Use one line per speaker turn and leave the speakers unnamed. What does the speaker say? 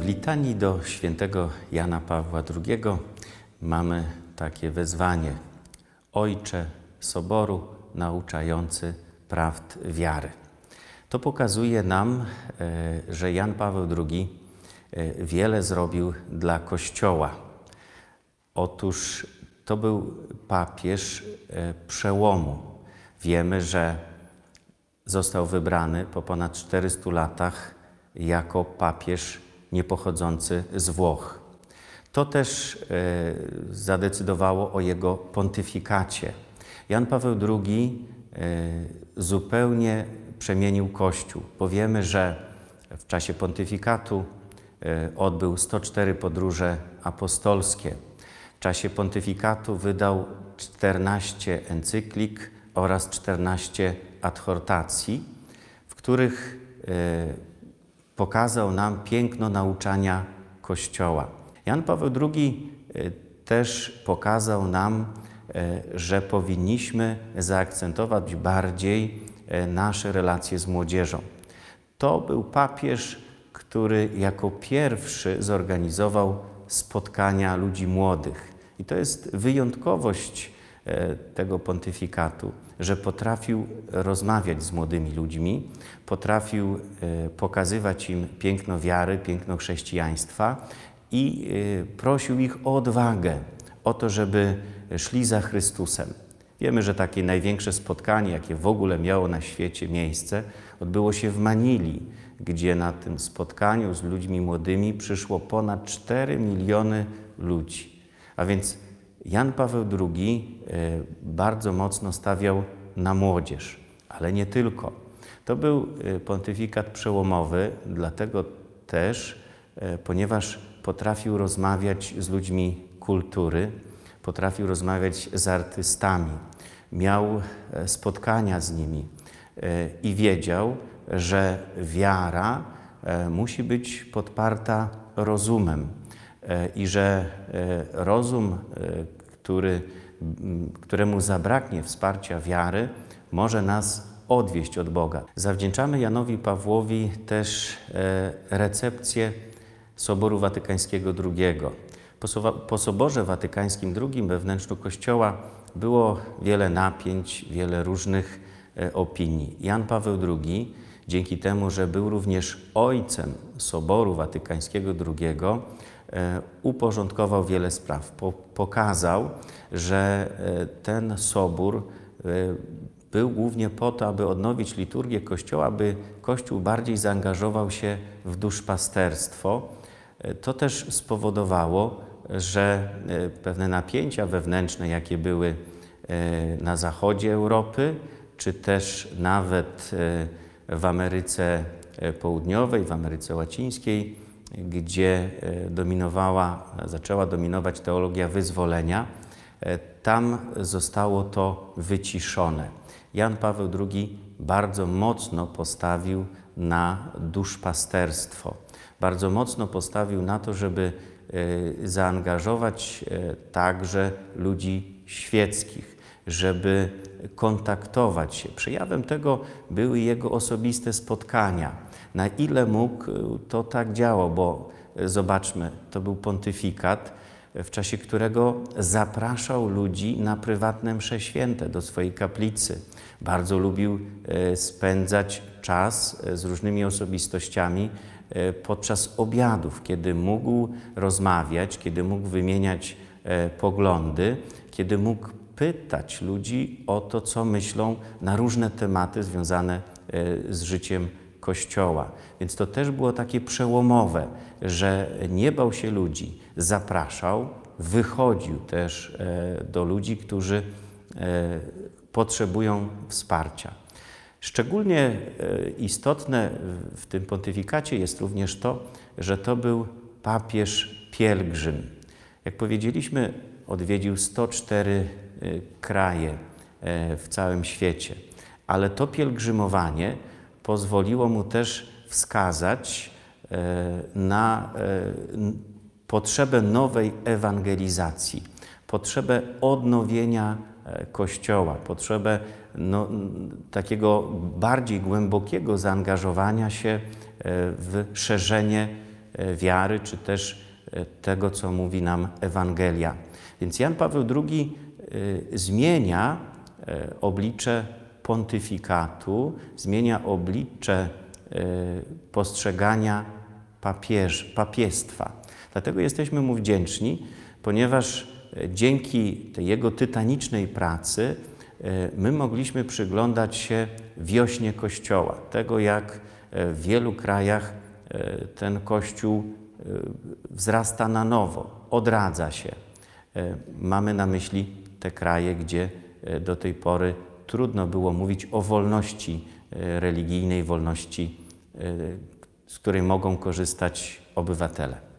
W litanii do świętego Jana Pawła II mamy takie wezwanie: Ojcze Soboru nauczający prawd wiary. To pokazuje nam, e, że Jan Paweł II e, wiele zrobił dla Kościoła. Otóż to był papież e, przełomu. Wiemy, że został wybrany po ponad 400 latach jako papież niepochodzący z Włoch. To też e, zadecydowało o jego pontyfikacie. Jan Paweł II e, zupełnie przemienił Kościół, bo wiemy, że w czasie pontyfikatu e, odbył 104 podróże apostolskie. W czasie pontyfikatu wydał 14 encyklik oraz 14 adhortacji, w których e, pokazał nam piękno nauczania Kościoła. Jan Paweł II e, też pokazał nam, e, że powinniśmy zaakcentować bardziej nasze relacje z młodzieżą. To był papież, który jako pierwszy zorganizował spotkania ludzi młodych. I to jest wyjątkowość tego pontyfikatu, że potrafił rozmawiać z młodymi ludźmi, potrafił e, pokazywać im piękno wiary, piękno chrześcijaństwa i e, prosił ich o odwagę, o to, żeby szli za Chrystusem. Wiemy, że takie największe spotkanie, jakie w ogóle miało na świecie miejsce, odbyło się w Manili, gdzie na tym spotkaniu z ludźmi młodymi przyszło ponad 4 miliony ludzi. A więc Jan Paweł II e, bardzo mocno stawiał na młodzież, ale nie tylko. To był e, pontyfikat przełomowy, dlatego też, e, ponieważ potrafił rozmawiać z ludźmi kultury, potrafił rozmawiać z artystami, miał e, spotkania z nimi e, i wiedział, że wiara e, musi być podparta rozumem i że rozum, który, m, któremu zabraknie wsparcia wiary, może nas odwieść od Boga. Zawdzięczamy Janowi Pawłowi też e, recepcję Soboru Watykańskiego II. Po, Soborze Watykańskim II we Kościoła było wiele napięć, wiele różnych e, opinii. Jan Paweł II, dzięki temu, że był również ojcem Soboru Watykańskiego II, e, uporządkował wiele spraw. Po, pokazał, że e, ten sobór e, był głównie po to, aby odnowić liturgię Kościoła, aby Kościół bardziej zaangażował się w duszpasterstwo. To też spowodowało, że pewne napięcia wewnętrzne, jakie były na zachodzie Europy, czy też nawet w Ameryce e, Południowej, w Ameryce Łacińskiej, gdzie e, dominowała, zaczęła dominować teologia wyzwolenia, e, tam zostało to wyciszone. Jan Paweł II bardzo mocno postawił na duszpasterstwo. Bardzo mocno postawił na to, żeby zaangażować także ludzi świeckich, żeby kontaktować się. Przejawem tego były jego osobiste spotkania. Na ile mógł, to tak działo, bo e, zobaczmy, to był pontyfikat, w czasie którego zapraszał ludzi na prywatne msze święte do swojej kaplicy. Bardzo lubił e, spędzać czas e, z różnymi osobistościami podczas obiadów, kiedy mógł rozmawiać, kiedy mógł wymieniać poglądy, kiedy mógł pytać ludzi o to, co myślą na różne tematy związane e, z życiem Kościoła. Więc to też było takie przełomowe, że nie bał się ludzi, zapraszał, wychodził też e, do ludzi, którzy e, potrzebują wsparcia. Szczególnie istotne w tym pontyfikacie jest również to, że to był papież pielgrzym. Jak powiedzieliśmy, odwiedził 104 e, kraje e, w całym świecie, ale to pielgrzymowanie pozwoliło mu też wskazać e, na e, potrzebę nowej ewangelizacji, potrzebę odnowienia Kościoła, potrzebę no, takiego bardziej głębokiego zaangażowania się w szerzenie wiary, czy też tego, co mówi nam Ewangelia. Więc Jan Paweł II e, zmienia e, oblicze pontyfikatu, zmienia oblicze e, postrzegania papież, papiestwa. Dlatego jesteśmy mu wdzięczni, ponieważ dzięki tej jego tytanicznej pracy my mogliśmy przyglądać się wiośnie Kościoła, tego jak w wielu krajach ten Kościół wzrasta na nowo, odradza się. E, Mamy na myśli te kraje, gdzie e, do tej pory trudno było mówić o wolności e, religijnej, wolności, e, z której mogą korzystać obywatele.